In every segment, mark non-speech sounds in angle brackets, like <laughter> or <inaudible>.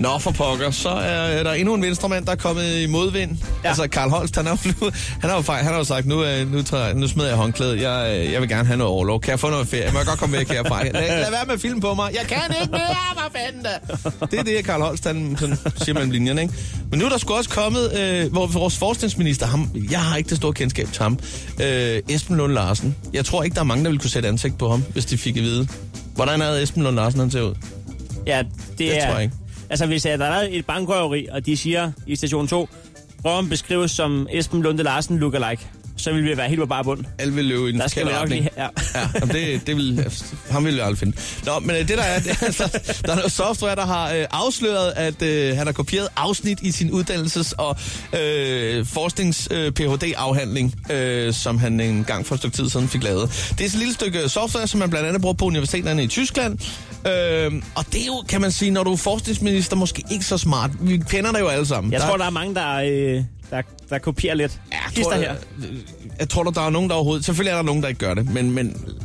Nå, for pokker, så er der endnu en venstremand, der er kommet i modvind. Ja. Altså, Karl Holst, han har jo, han har jo, han har jo sagt, nu, øh, nu, tager, nu smider jeg håndklædet. Jeg, øh, jeg vil gerne have noget overlov. Kan jeg få noget ferie? Må jeg godt komme væk herfra? Lad, lad være med at filme på mig. Jeg kan ikke mere, hvad fanden da? Det er det, Karl Holst, han sådan, siger mellem linjerne, ikke? Men nu er der sgu også kommet, øh, hvor vores forskningsminister, ham, jeg har ikke det store kendskab til ham, øh, Esben Lund Larsen. Jeg tror ikke, der er mange, der ville kunne sætte ansigt på ham, hvis de fik at vide. Hvordan er Esben Lund Larsen, han ser ud? Ja, det, Det er... tror jeg ikke. Altså, hvis øh, der er et bankrøveri, og de siger i station 2, Røven beskrives som Esben Lunde Larsen lookalike, så vil vi være helt på bare bund. Alle vil løbe i den Der skal vi nok lige... Ja. Ja, jamen det, det vil, ham vil jeg aldrig finde. Nå, men øh, det der er, det er altså, der er noget software, der har øh, afsløret, at øh, han har kopieret afsnit i sin uddannelses- og øh, forsknings-PhD-afhandling, øh, som han en gang for et stykke tid siden fik lavet. Det er et lille stykke software, som man blandt andet bruger på universiteterne i Tyskland. Øh, og det er jo, kan man sige, når du er forskningsminister, måske ikke så smart. Vi kender det jo alle sammen. Jeg tror, der er mange, der, øh, der, der kopierer lidt. Ja, jeg tror, her. Jeg, jeg tror, der, er nogen, der overhovedet... Selvfølgelig er der nogen, der ikke gør det, men, men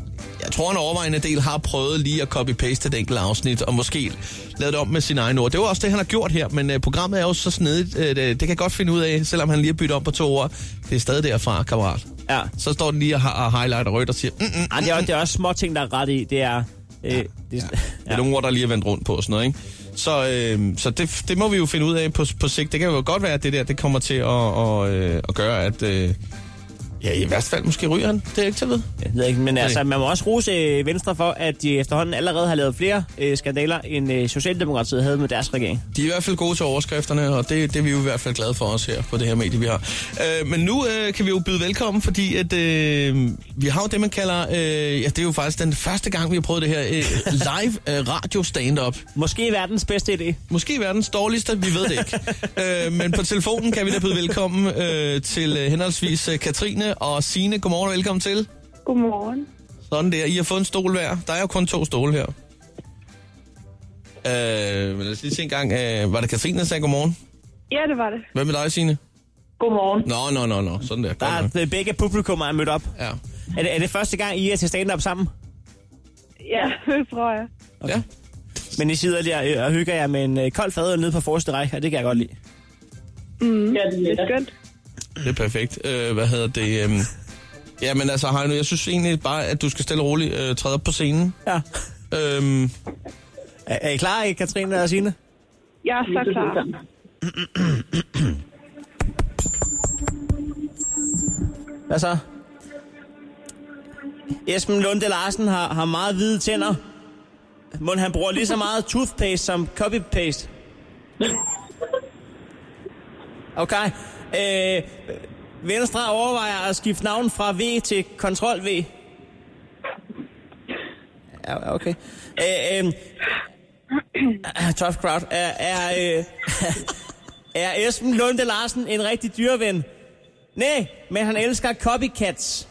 jeg tror, en overvejende del har prøvet lige at copy-paste et enkelt afsnit, og måske lavet det om med sine egne ord. Det var også det, han har gjort her, men uh, programmet er jo så snedigt. Uh, det, det kan jeg godt finde ud af, selvom han lige har byttet om på to ord. Det er stadig derfra, kammerat. Ja. Så står den lige og, og highlighter rødt og siger, mm, mm, Ej, det, er, det er også små ting, der er ret i. Det er... Øh, det, det er nogle ord, der lige er vendt rundt på og sådan noget, ikke? Så, øh, så det, det må vi jo finde ud af på, på sigt. Det kan jo godt være, at det der det kommer til at, og, øh, at gøre, at... Øh, ja, i værste fald måske ryger han. Det er ikke til at vide. Jeg ved ikke, men altså, man må også rose øh, Venstre for, at de efterhånden allerede har lavet flere øh, skandaler, end øh, Socialdemokratiet havde med deres regering. De er i hvert fald gode til overskrifterne, og det, det er vi jo i hvert fald glade for os her på det her medie, vi har. Øh, men nu øh, kan vi jo byde velkommen, fordi at, øh, vi har jo det, man kalder... Øh, ja, det er jo faktisk den første gang, vi har prøvet det her øh, <laughs> live øh, radio stand-up. Måske verdens bedste idé. Måske verdens dårligste, vi ved det ikke. <laughs> øh, men på telefonen kan vi da byde velkommen øh, til øh, henholdsvis øh, Katrine og Sine. Godmorgen og velkommen til. Godmorgen. Sådan der. I har fået en stol hver. Der er jo kun to stole her. Øh, men lad os lige se en gang. Øh, var det Katrine, der sagde godmorgen? Ja, det var det. Hvad med dig, Signe? Godmorgen. Nå, nå, nå, nå. Sådan der. Der er øh, begge publikum er mødt op. Ja. Er det, er det første gang, I er til stand-up sammen? Ja, det tror jeg. ja. Men I sidder der øh, og hygger jer med en øh, kold fadøl nede på forreste række, og det kan jeg godt lide. Mm, ja, det er skønt. Det er perfekt. Øh, hvad hedder det? Øh, ja, men altså, Heino, jeg synes egentlig bare, at du skal stille og roligt øh, træde op på scenen. Ja. Øhm, Er, er I klar, I, Katrine og Signe? Jeg er så klar. Hvad så? Esben Lunde Larsen har, har meget hvide tænder. Må han bruger lige så meget <laughs> toothpaste som copy-paste. Okay. Øh, Venstre overvejer at skifte navn fra V til Kontrol V. Ja, okay. Øh, øh, tough crowd. Er, er, øh, <laughs> er Esben Lunde Larsen en rigtig dyreven? Nej, men han elsker copycats.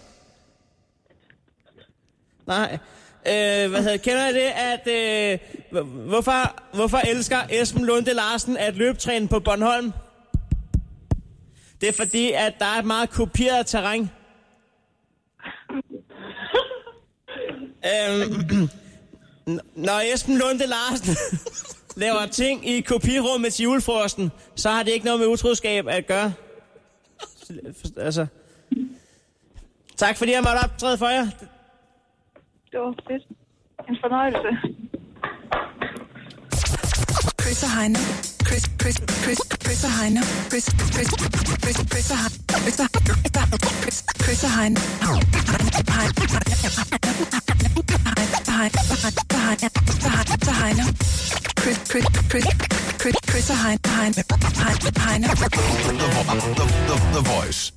Nej. Øh, hvad hedder, kender jeg det, at... Øh, hvorfor, hvorfor elsker Esben Lunde Larsen at løbetræne på Bornholm? Det er fordi, at der er et meget kopieret terræn. <laughs> øhm, når Esben Lunde Larsen <laughs> laver ting i kopirummet til julefrosten, så har det ikke noget med utroskab at gøre. Altså... Tak fordi jeg måtte optræde for jer. Det var fedt. En fornøjelse. Chris og Heino. Chris, Chris, Chris, Chris og Heino. Chris, Chris, Chris, Chris og Heino. Chris Chris, Chris og Heino. Heino. Chris, Chris, Chris, Chris, Chris og Heino. Heino. The, the, the, the voice.